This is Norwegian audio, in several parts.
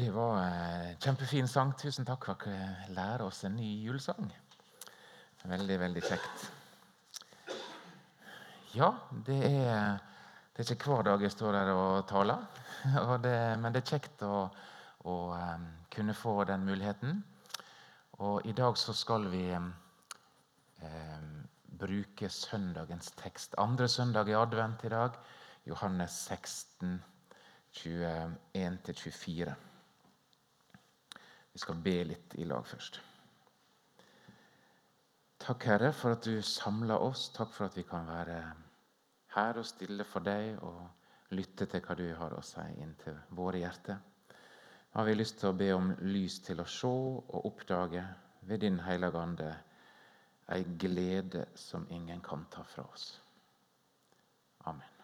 Det var en kjempefin sang. Tusen takk for at dere lærer oss en ny julesang. Veldig, veldig kjekt. Ja, det er, det er ikke hver dag jeg står der og taler. Og det, men det er kjekt å, å um, kunne få den muligheten. Og i dag så skal vi eh, bruke søndagens tekst. Andre søndag i advent i dag. Johannes 16, 21-24. Vi skal be litt i lag først. Takk, Herre, for at du samler oss. Takk for at vi kan være her og stille for deg og lytte til hva du har å si inn til våre hjerter. Nå har vi lyst til å be om lys til å se og oppdage ved Din Hellige Ande ei glede som ingen kan ta fra oss. Amen.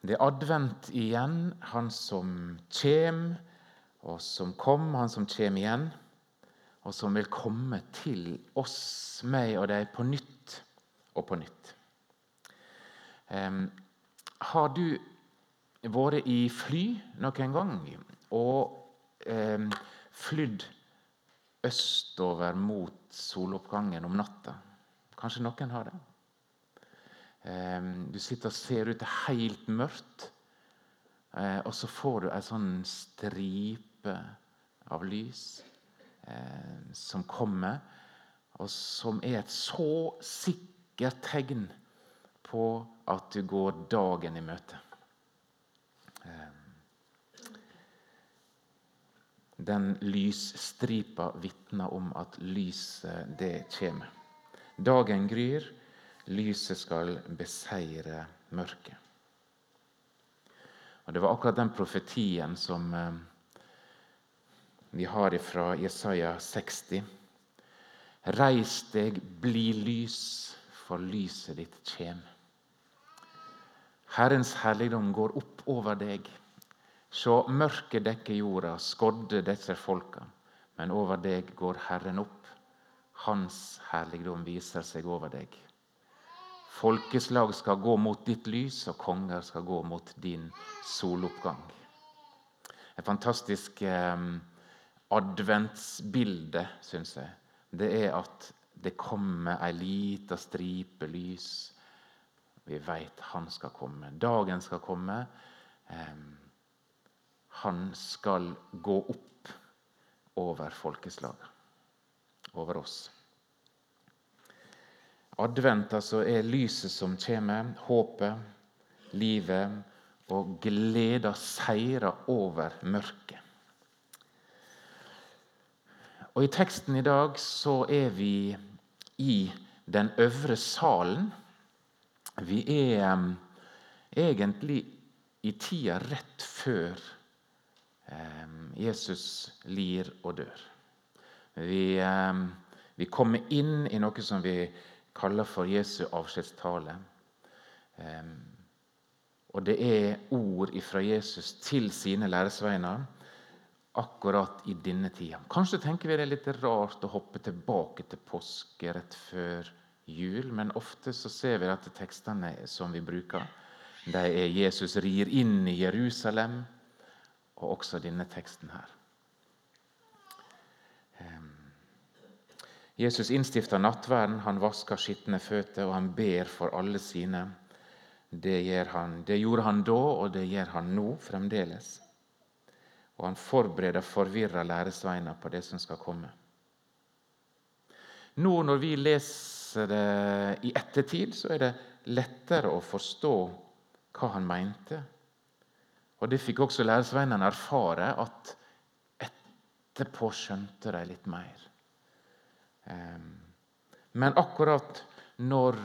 Det er advent igjen, han som kjem, og som kom, han som kjem igjen, og som vil komme til oss, meg og deg, på nytt og på nytt. Um, har du vært i fly noen gang og um, flydd østover mot soloppgangen om natta? Kanskje noen har det? Du sitter og ser ut, det er helt mørkt. Eh, og så får du ei sånn stripe av lys eh, som kommer, og som er et så sikkert tegn på at du går dagen i møte. Eh, den lysstripa vitner om at lyset, det kommer. Dagen gryr. Lyset skal beseire mørket. Og Det var akkurat den profetien som eh, vi har fra Jesaja 60. Reis deg, bli lys, for lyset ditt kjem. Herrens herligdom går opp over deg. Så mørket dekker jorda, skodde disse folka. Men over deg går Herren opp. Hans herligdom viser seg over deg. Folkeslag skal gå mot ditt lys, og konger skal gå mot din soloppgang. Et fantastisk eh, adventsbilde, syns jeg. Det er at det kommer ei lita stripe lys. Vi veit han skal komme. Dagen skal komme. Eh, han skal gå opp over folkeslaget, over oss. Advent altså er lyset som kommer, håpet, livet og gleda seirer over mørket. Og I teksten i dag så er vi i den øvre salen. Vi er um, egentlig i tida rett før um, Jesus lir og dør. Vi, um, vi kommer inn i noe som vi kaller for Jesu avskjedstale. Og det er ord fra Jesus til sine læresveiner akkurat i denne tida. Kanskje tenker vi det er litt rart å hoppe tilbake til påske rett før jul, men ofte så ser vi at tekstene som vi bruker, de er Jesus rir inn i Jerusalem, og også denne teksten her. Jesus innstifter nattverden, han vasker skitne føtter, og han ber for alle sine. Det, han, det gjorde han da, og det gjør han nå fremdeles. Og han forbereder forvirra læresveiner på det som skal komme. Nå når vi leser det i ettertid, så er det lettere å forstå hva han mente. Og Det fikk også læresveinene erfare, at etterpå skjønte de litt mer. Men akkurat når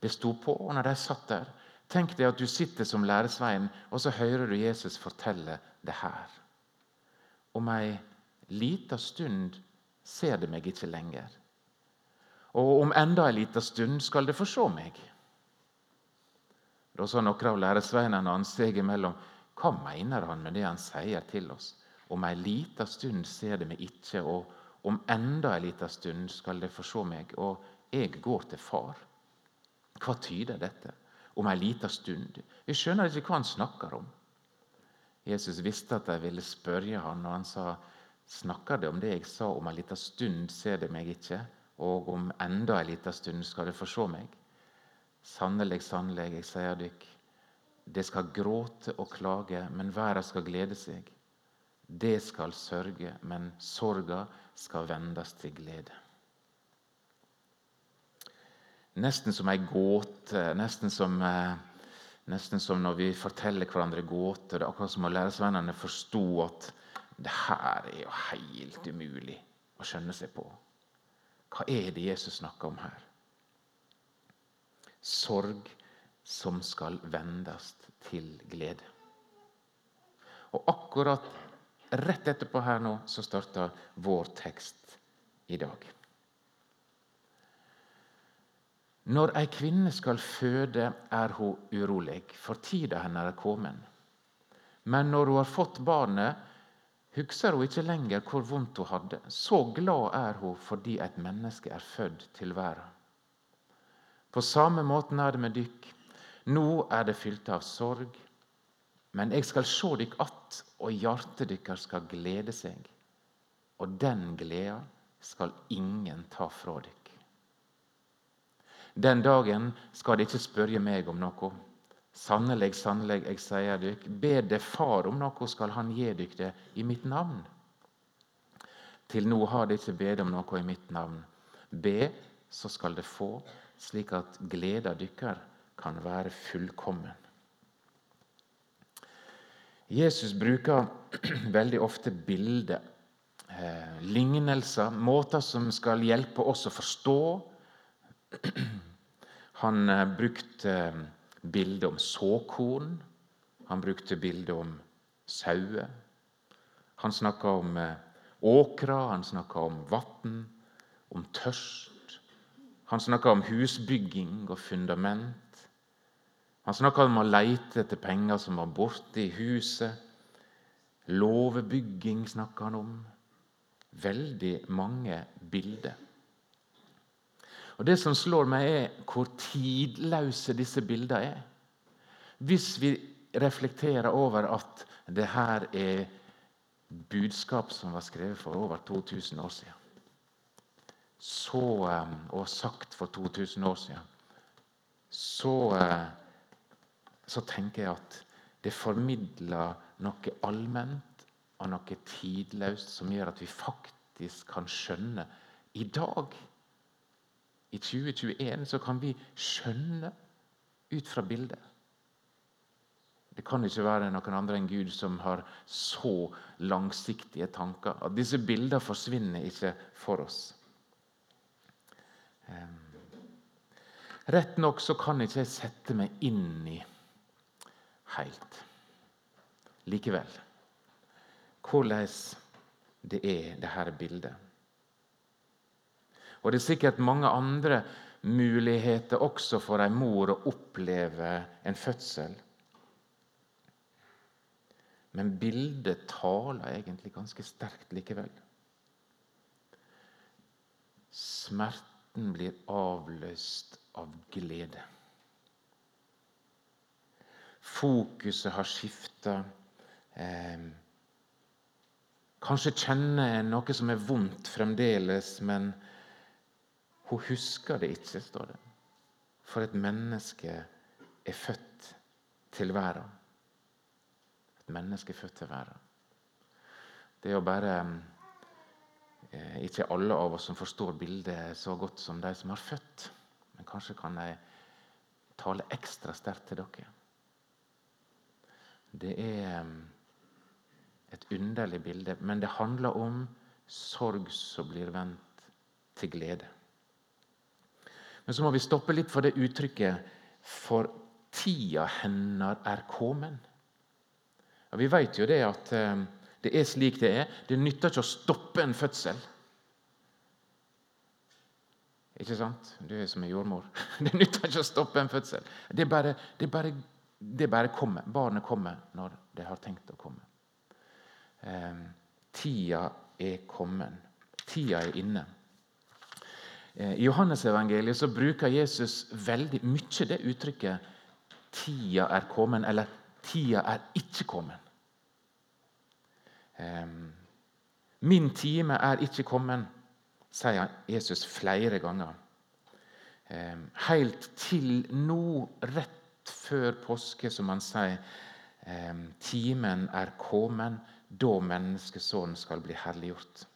det sto på, og når de satt der Tenk deg at du sitter som læresveien, og så hører du Jesus fortelle det her. Om ei lita stund ser det meg ikke lenger. Og om enda ei lita stund skal det få se meg. Da sa noen av læresveinene hans seg imellom hva mener han med det han sier til oss? Om ei lita stund ser det meg ikke, og om enda en liten stund skal de få se meg, og jeg går til far. Hva tyder dette? Om en liten stund? Vi skjønner ikke hva han snakker om. Jesus visste at de ville spørre ham, og han sa Snakker det om det jeg sa om en liten stund ser det meg ikke, og om enda en liten stund skal det få se meg? Sannelig, sannelig, jeg sier dykk, det skal gråte og klage, men verden skal glede seg. Det skal sørge, men sorga skal vendes til glede. Nesten som ei gåte, nesten som, eh, nesten som når vi forteller hverandre gåter. Det er akkurat som å læresvennene forsto at det her er jo helt umulig å skjønne seg på. Hva er det Jesus snakker om her? Sorg som skal vendes til glede. Og akkurat rett etterpå her nå så starter vår tekst i dag. Når ei kvinne skal føde, er hun urolig, for tida hennes er kommet. Men når hun har fått barnet, husker hun ikke lenger hvor vondt hun hadde. Så glad er hun fordi et menneske er født til verden. På samme måten er det med dykk. Nå er det fylt av sorg. Men jeg skal se dykk att, og hjertet dykkar skal glede seg. Og den gleda skal ingen ta fra dykk. Den dagen skal de ikke spørre meg om noe. Sannelig, sannelig, jeg sier dykk, ber det Far om noe, skal Han gi dykk det i mitt navn. Til nå har de ikke bedt om noe i mitt navn. Be, så skal det få, slik at gleda dykkar kan være fullkommen. Jesus bruker veldig ofte bilder, eh, lignelser, måter som skal hjelpe oss å forstå. Han eh, brukte eh, bilde om såkorn. Han brukte bilde om sauer. Han snakka om åkra, han snakka om vann, om tørst. Han snakka om husbygging og fundament. Han snakka om å leite etter penger som var borte i huset. Låvebygging snakka han om. Veldig mange bilder. Og Det som slår meg, er hvor tidløse disse bildene er. Hvis vi reflekterer over at det her er budskap som var skrevet for over 2000 år siden, så, eh, og sagt for 2000 år siden, så, eh, så tenker jeg at det formidler noe allment og noe tidløst som gjør at vi faktisk kan skjønne i dag i 2021 så kan vi skjønne ut fra bildet. Det kan ikke være noen andre enn Gud som har så langsiktige tanker. At disse bildene forsvinner ikke for oss. Rett nok så kan ikke jeg sette meg inn i helt likevel hvordan det er, det her bildet. Og det er sikkert mange andre muligheter også for ei mor å oppleve en fødsel. Men bildet taler egentlig ganske sterkt likevel. Smerten blir avløst av glede. Fokuset har skifta. Eh, kanskje kjenner en noe som er vondt fremdeles, men hun husker det ikke, står det. For et menneske er født til verden. Et menneske er født til verden. Det er jo bare eh, ikke alle av oss som forstår bildet så godt som de som har født. Men kanskje kan de tale ekstra sterkt til dere. Det er et underlig bilde, men det handler om sorg som blir vendt til glede. Men så må vi stoppe litt for det uttrykket 'for tida hennar er komen'. Vi vet jo det at det er slik det er. Det nytter ikke å stoppe en fødsel. Ikke sant? Du er som en jordmor. Det nytter ikke å stoppe en fødsel. Det er bare, det bare, det bare kommer. Barnet kommer når det har tenkt å komme. Eh, tida er kommet. Tida er inne. Eh, I Johannesevangeliet så bruker Jesus veldig mye det uttrykket 'tida er kommet', eller 'tida er ikke kommet'. Min time er ikke kommet, sier Jesus flere ganger. Helt til nå, rett før påske, som han sier, timen er kommet da menneskesonen skal bli herliggjort.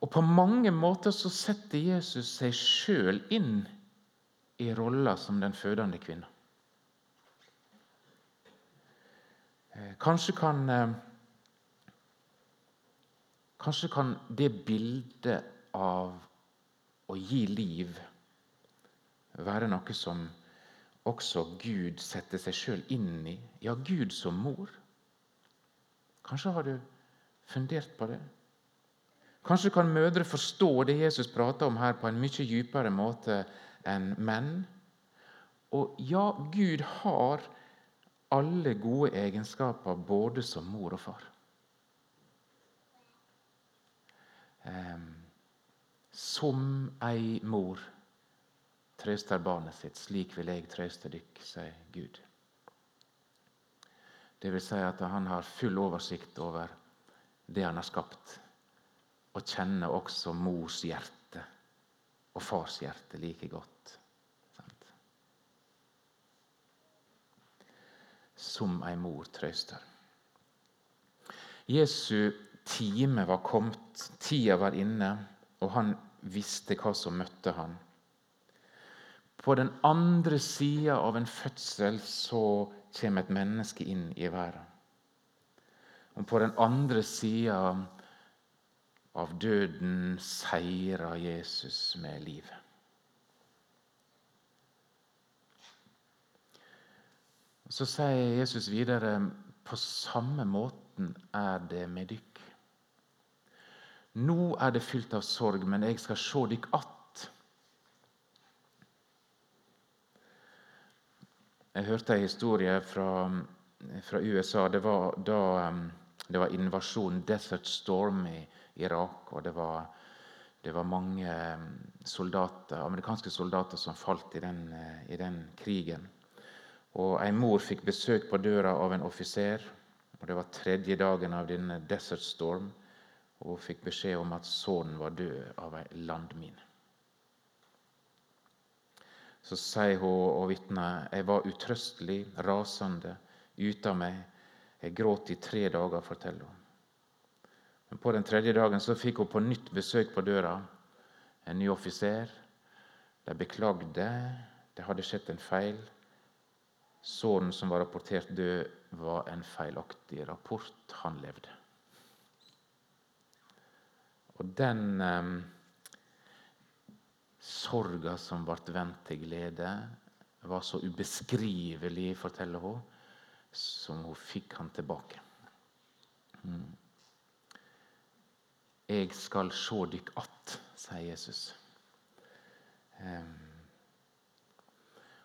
Og På mange måter så setter Jesus seg sjøl inn i rolla som den fødende kvinna. Eh, kanskje kan eh, Kanskje kan det bildet av å gi liv være noe som også Gud setter seg sjøl inn i. Ja, Gud som mor. Kanskje har du fundert på det? Kanskje kan mødre forstå det Jesus prater om her, på en mye dypere måte enn menn. Og ja, Gud har alle gode egenskaper både som mor og far. Som ei mor trøster barnet sitt, slik vil jeg trøste dykk, sier Gud. Det vil si at han har full oversikt over det han har skapt, og kjenner også mors hjerte og fars hjerte like godt. Som ei mor trøster. Jesu time var kommet, tida var inne, og han visste hva som møtte han. På den andre sida av en fødsel så kommer et menneske inn i verden. Og på den andre sida av døden seirer Jesus med livet. Så sier Jesus videre på samme måten er det med dykk. Nå er det fylt av sorg, men jeg skal se dykk att. Jeg hørte en historie fra, fra USA. Det var da um, det var invasjon, Desert Storm, i Irak. og det var, det var mange um, soldater, amerikanske soldater som falt i den, i den krigen. Og En mor fikk besøk på døra av en offiser. og Det var tredje dagen av denne Desert Storm og Hun fikk beskjed om at sønnen var død av ei landmine. Så sier hun og vitner jeg var utrøstelig, rasende, ute av meg. Jeg gråt i tre dager, forteller hun. Men På den tredje dagen så fikk hun på nytt besøk på døra. En ny offiser. De beklagde. Det hadde skjedd en feil. Sønnen som var rapportert død, var en feilaktig rapport. Han levde. Og den eh, sorga som ble vendt til glede, var så ubeskrivelig, forteller hun, som hun fikk han tilbake. Mm. Jeg skal sjå dykk att, sier Jesus. Um,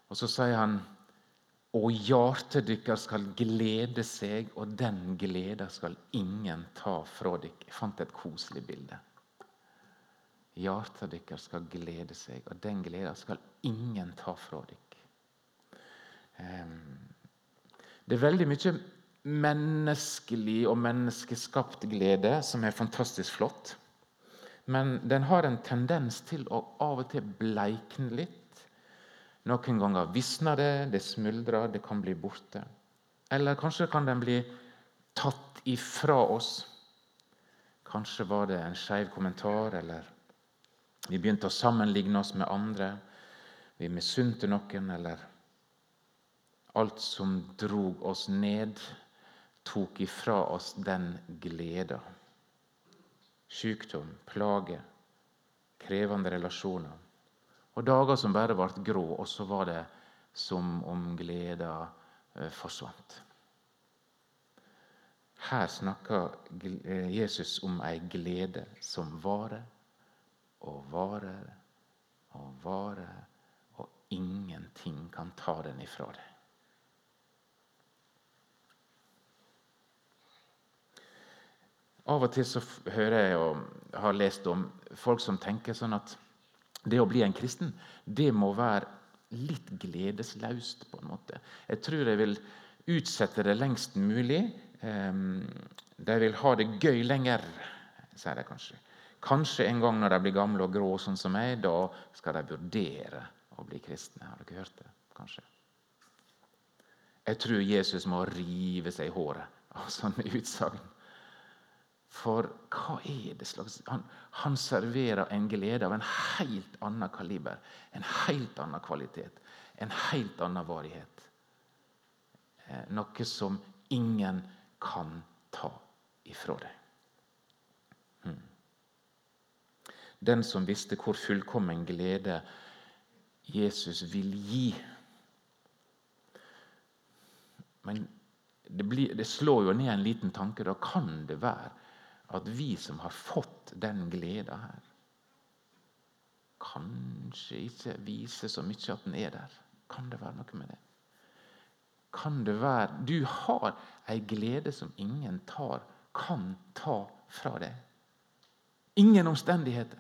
og så sier han og hjertet deres skal glede seg, og den gleden skal ingen ta fra dere. Jeg fant et koselig bilde. Hjertet deres skal glede seg, og den gleda skal ingen ta fra dere. Det er veldig mye menneskelig og menneskeskapt glede som er fantastisk flott. Men den har en tendens til å av og til bleikne litt noen ganger visner det, det smuldrer, det kan bli borte. Eller kanskje kan den bli tatt ifra oss. Kanskje var det en skeiv kommentar, eller vi begynte å sammenligne oss med andre. Vi misunte noen, eller alt som drog oss ned, tok ifra oss den gleda. Sykdom, plage, krevende relasjoner. Og dager som bare ble grå, og så var det som om gleda eh, forsvant. Her snakker eh, Jesus om ei glede som varer og varer og varer, og ingenting kan ta den ifra deg. Av og til så hører jeg og har lest om folk som tenker sånn at det å bli en kristen det må være litt gledeslaust. på en måte. Jeg tror jeg vil utsette det lengst mulig. De vil ha det gøy lenger, sier de kanskje. Kanskje en gang når de blir gamle og grå, sånn som meg, da skal de vurdere å bli kristne. Har dere hørt det? Kanskje. Jeg tror Jesus må rive seg i håret av sånne utsagn. For hva er det slags han, han, serverer en glede av en helt annen kaliber, en helt annen kvalitet, en helt annen varighet. Eh, noe som ingen kan ta ifra deg. Hmm. Den som visste hvor fullkommen glede Jesus vil gi. Men det, blir, det, slår jo ned en liten tanke. Da kan det være at vi som har fått den gleda her, kanskje ikke viser så mye at den er der. Kan det være noe med det? Kan det være Du har ei glede som ingen tar, kan ta fra deg. Ingen omstendigheter.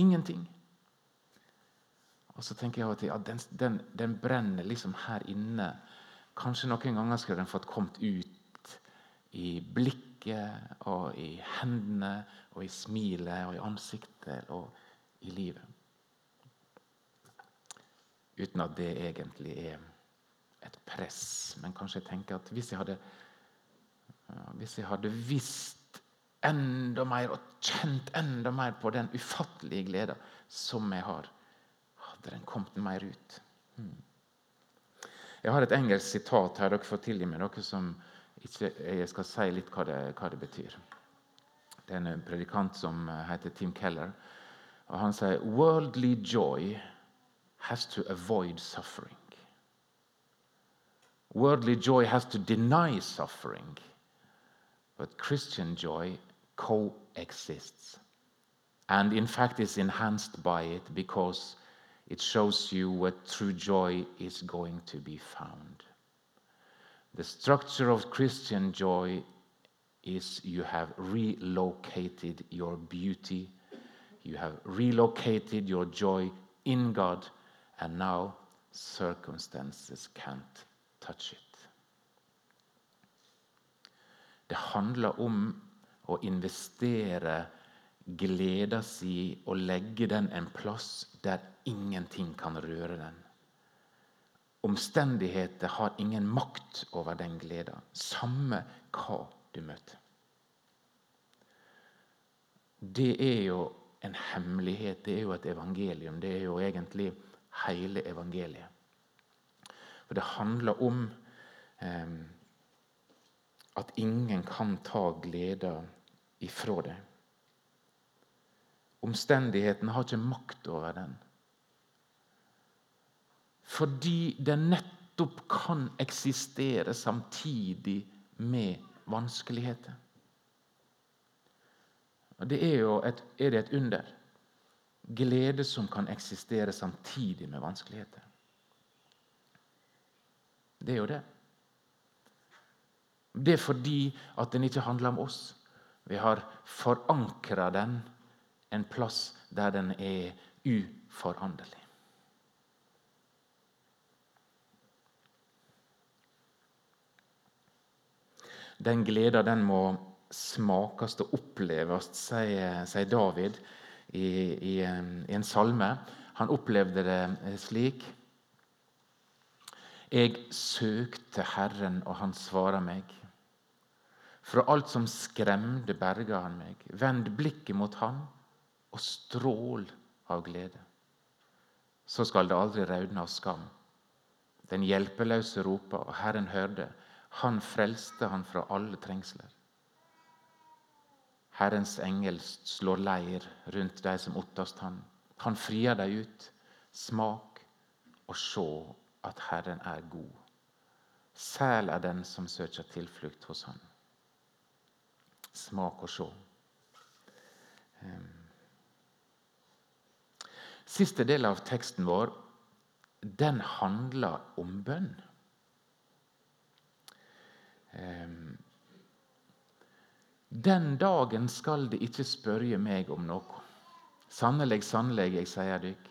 Ingenting. Og så tenker jeg av og til at den, den, den, brenner liksom her inne. Kanskje noen ganger skulle den fått kommet ut i blikket og i hendene og i smilet og i ansiktet og i livet. Uten at det egentlig er et press. Men kanskje jeg tenker at hvis jeg hadde, hvis jeg hadde visst enda mer og kjent enda mer på den ufattelige gleda som jeg har, hadde den kommet mer ut. Hmm. Jeg har et engelsk sitat her. Dere får tilgi meg dere som ikke, jeg skal si litt hva det, hva det betyr. Det er en predikant som heter Tim Keller. og Han sier «Worldly joy has to avoid suffering». Worldly joy has to deny suffering, but Christian joy coexists and in fact is enhanced by it because it shows you where true joy is going to be found. The structure of Christian joy is you have relocated your beauty, you have relocated your joy in God, and now circumstances can't touch it. Det handler om å investere gleda si og legge den en plass der ingenting kan røre den. Omstendigheter har ingen makt over den gleda, samme hva du møter. Det er jo en hemmelighet, det er jo et evangelium. Det er jo egentlig hele evangeliet. For det handler om eh, at ingen kan ta gleda ifra deg. Omstendighetene har ikke makt over den. Fordi den nettopp kan eksistere samtidig med vanskeligheter. Og Det er jo et, er det et under. Glede som kan eksistere samtidig med vanskeligheter. Det er jo det. Det er fordi at den ikke handler om oss. Vi har forankra den en plass der den er uforanderlig. Den gleda den må smakes og oppleves, sier, David i, i, i, en salme. Han opplevde det slik. Jeg søkte Herren, og han svarer meg. Fra alt som skremte, berga han meg. Vend blikket mot Han og strål av glede. Så skal det aldri raudne av skam. Den hjelpeløse ropa, og Herren hørte. Han frelste han fra alle trengsler. Herrens engel slår leir rundt de som ottast han. Han frier dem ut. Smak og se at Herren er god. Sel er den som søker tilflukt hos han. Smak og se. Um. Siste del av teksten vår den handler om bønn. Ehm, den dagen skal de ikke spørre meg om noe. Sannelig, sannelig, jeg sier dykk,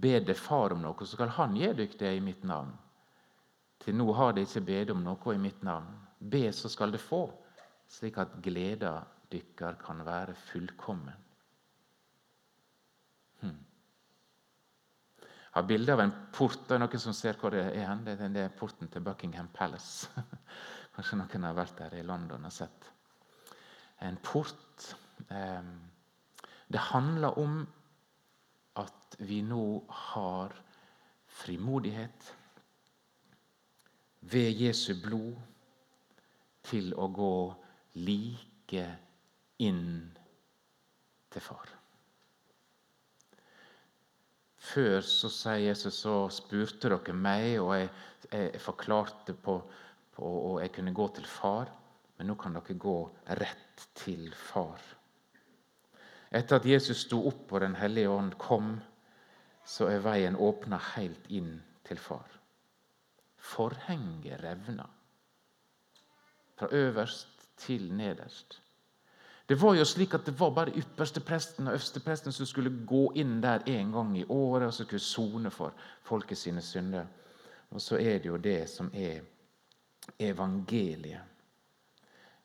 be det Far om noe, så skal Han gi dykk det i mitt navn. Til nå har de ikke bedt om noe i mitt navn. Be, så skal det få, slik at gleda dykkar kan være fullkommen. Hmm. Jeg har bilde av en port. Det er noen som ser hvor det er. Det er porten til Buckingham Palace. Kanskje noen har vært der i London og sett. En port. Det handler om at vi nå har frimodighet ved Jesu blod til å gå like inn til Far. Før så sier Jesus så spurte dere meg, og jeg, jeg forklarte på, på, og jeg kunne gå til Far. Men nå kan dere gå rett til Far. Etter at Jesus sto opp og Den hellige ånd kom, så er veien åpna helt inn til Far. Forhenget revna fra øverst til nederst. Det var jo slik at det var bare ypperste presten og øverste presten som skulle gå inn der en gang i året og så skulle sone for folket sine synder. Og så er det jo det som er evangeliet.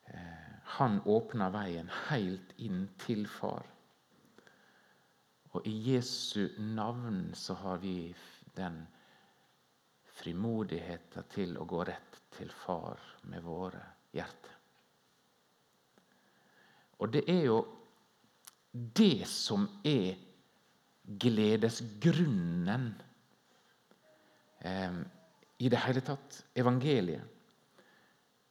Eh, han åpner veien helt inn til Far. Og i Jesu navn så har vi den frimodigheten til å gå rett til Far med våre hjerter. Og det er jo det som er gledesgrunnen eh, i det hele tatt. Evangeliet.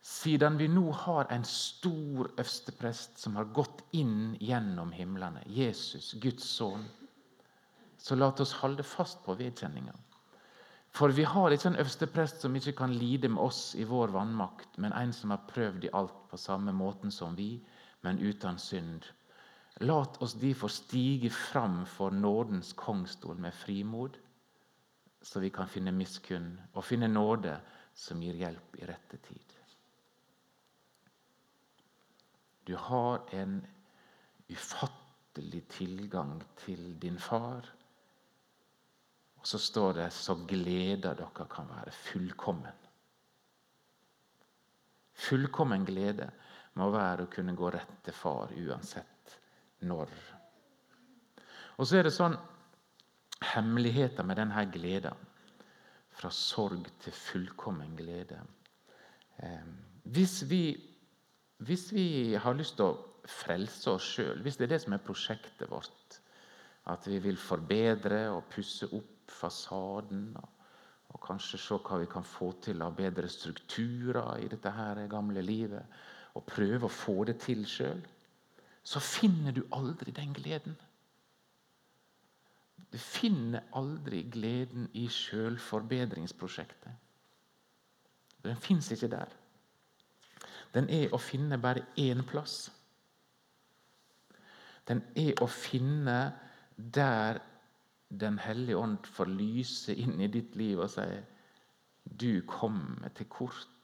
Siden vi nå har en stor øversteprest som har gått inn gjennom himlene, Jesus, Guds sønn, så la oss holde fast på vedkjenninga. For vi har ikke en øversteprest som ikke kan lide med oss i vår vannmakt, men en som har prøvd i alt på samme måten som vi, men uten synd. Lat oss derfor stige fram for nådens kongstol med frimod, så vi kan finne miskunn og finne nåde som gir hjelp i rette tid. Du har en ufattelig tilgang til din far. Og så står det 'så gleda dere kan være fullkommen'. Fullkommen glede må være å kunne gå rett til far uansett når. Og så er det sånn hemmeligheter med denne gleden. Fra sorg til fullkommen glede. Eh, hvis vi, hvis vi har lyst til å frelse oss sjøl, hvis det er det som er prosjektet vårt, at vi vil forbedre og pusse opp fasaden og, og kanskje se hva vi kan få til av bedre strukturer i dette her gamle livet, og prøve å få det til sjøl, så finner du aldri den gleden. Du finner aldri gleden i sjølforbedringsprosjektet. Den fins ikke der. Den er å finne bare én plass. Den er å finne der Den hellige ånd får lyse inn i ditt liv og si du kommer til kort.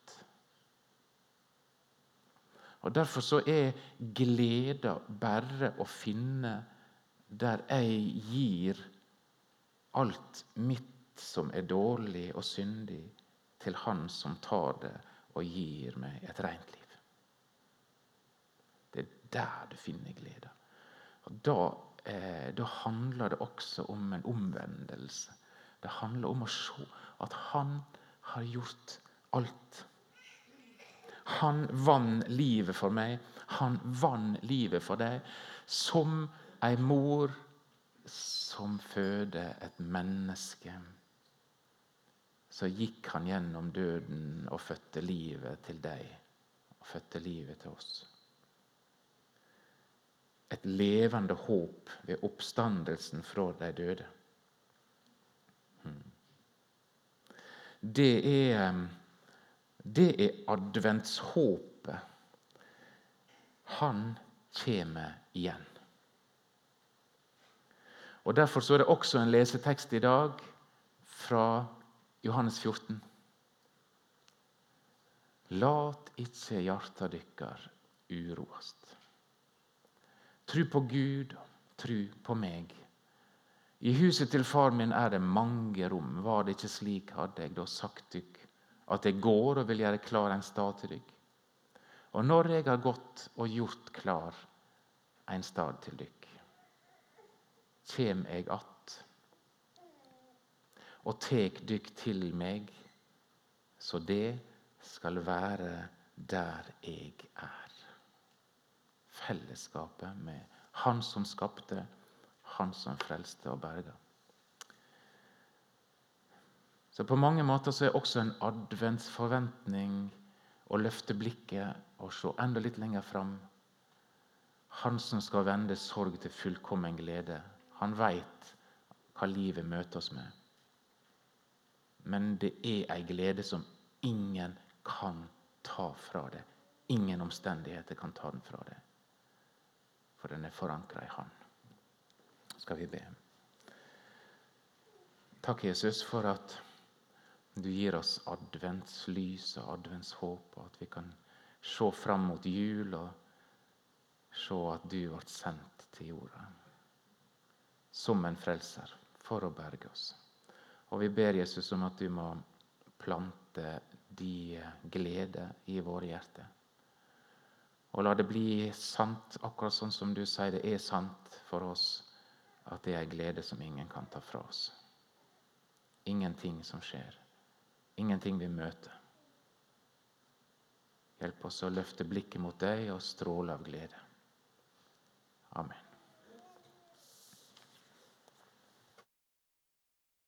Og Derfor så er gleda bare å finne der jeg gir alt mitt som er dårlig og syndig, til Han som tar det og gir meg et rent liv. Det er der du finner glede. Og da, eh, da handler det også om en omvendelse. Det handler om å se at Han har gjort alt. Han vant livet for meg. Han vant livet for deg. Som ei mor som føder et menneske. Så gikk han gjennom døden og fødte livet til deg. Og fødte livet til oss. Et levende håp ved oppstandelsen fra de døde. Hmm. Det er det er adventshåpet. Han kommer igjen. Og Derfor er det også en lesetekst i dag fra Johannes 14. Lat ikke hjarta dykkar uroast. Tru på Gud, tru på meg. I huset til far min er det mange rom. Var det ikke slik, hadde jeg da sagt dykk at jeg går og vil gjøre klar en stad til dykk. Og når jeg har gått og gjort klar en stad til dykk, kjem jeg att og tek dykk til meg, så det skal være der jeg er. Fellesskapet med Han som skapte, Han som frelste og berga. Så på mange måter så er også en adventsforventning å løfte blikket og se enda litt lenger fram. Han som skal vende sorg til fullkommen glede. Han veit hva livet møter oss med. Men det er ei glede som ingen kan ta fra det. Ingen omstendigheter kan ta den fra det. For den er forankra i Han. Skal vi be. Takk, Jesus, for at du gir oss adventslys og adventshåp, og at vi kan se fram mot jul og se at du ble sendt til jorda som en frelser for å berge oss. Og vi ber Jesus om at du må plante de glede i våre hjerter. Og la det bli sant, akkurat sånn som du sier det er sant for oss, at det er en glede som ingen kan ta fra oss. Ingenting som skjer ingenting vi møter. Hjelp oss å løfte blikket mot deg og stråle av glede. Amen.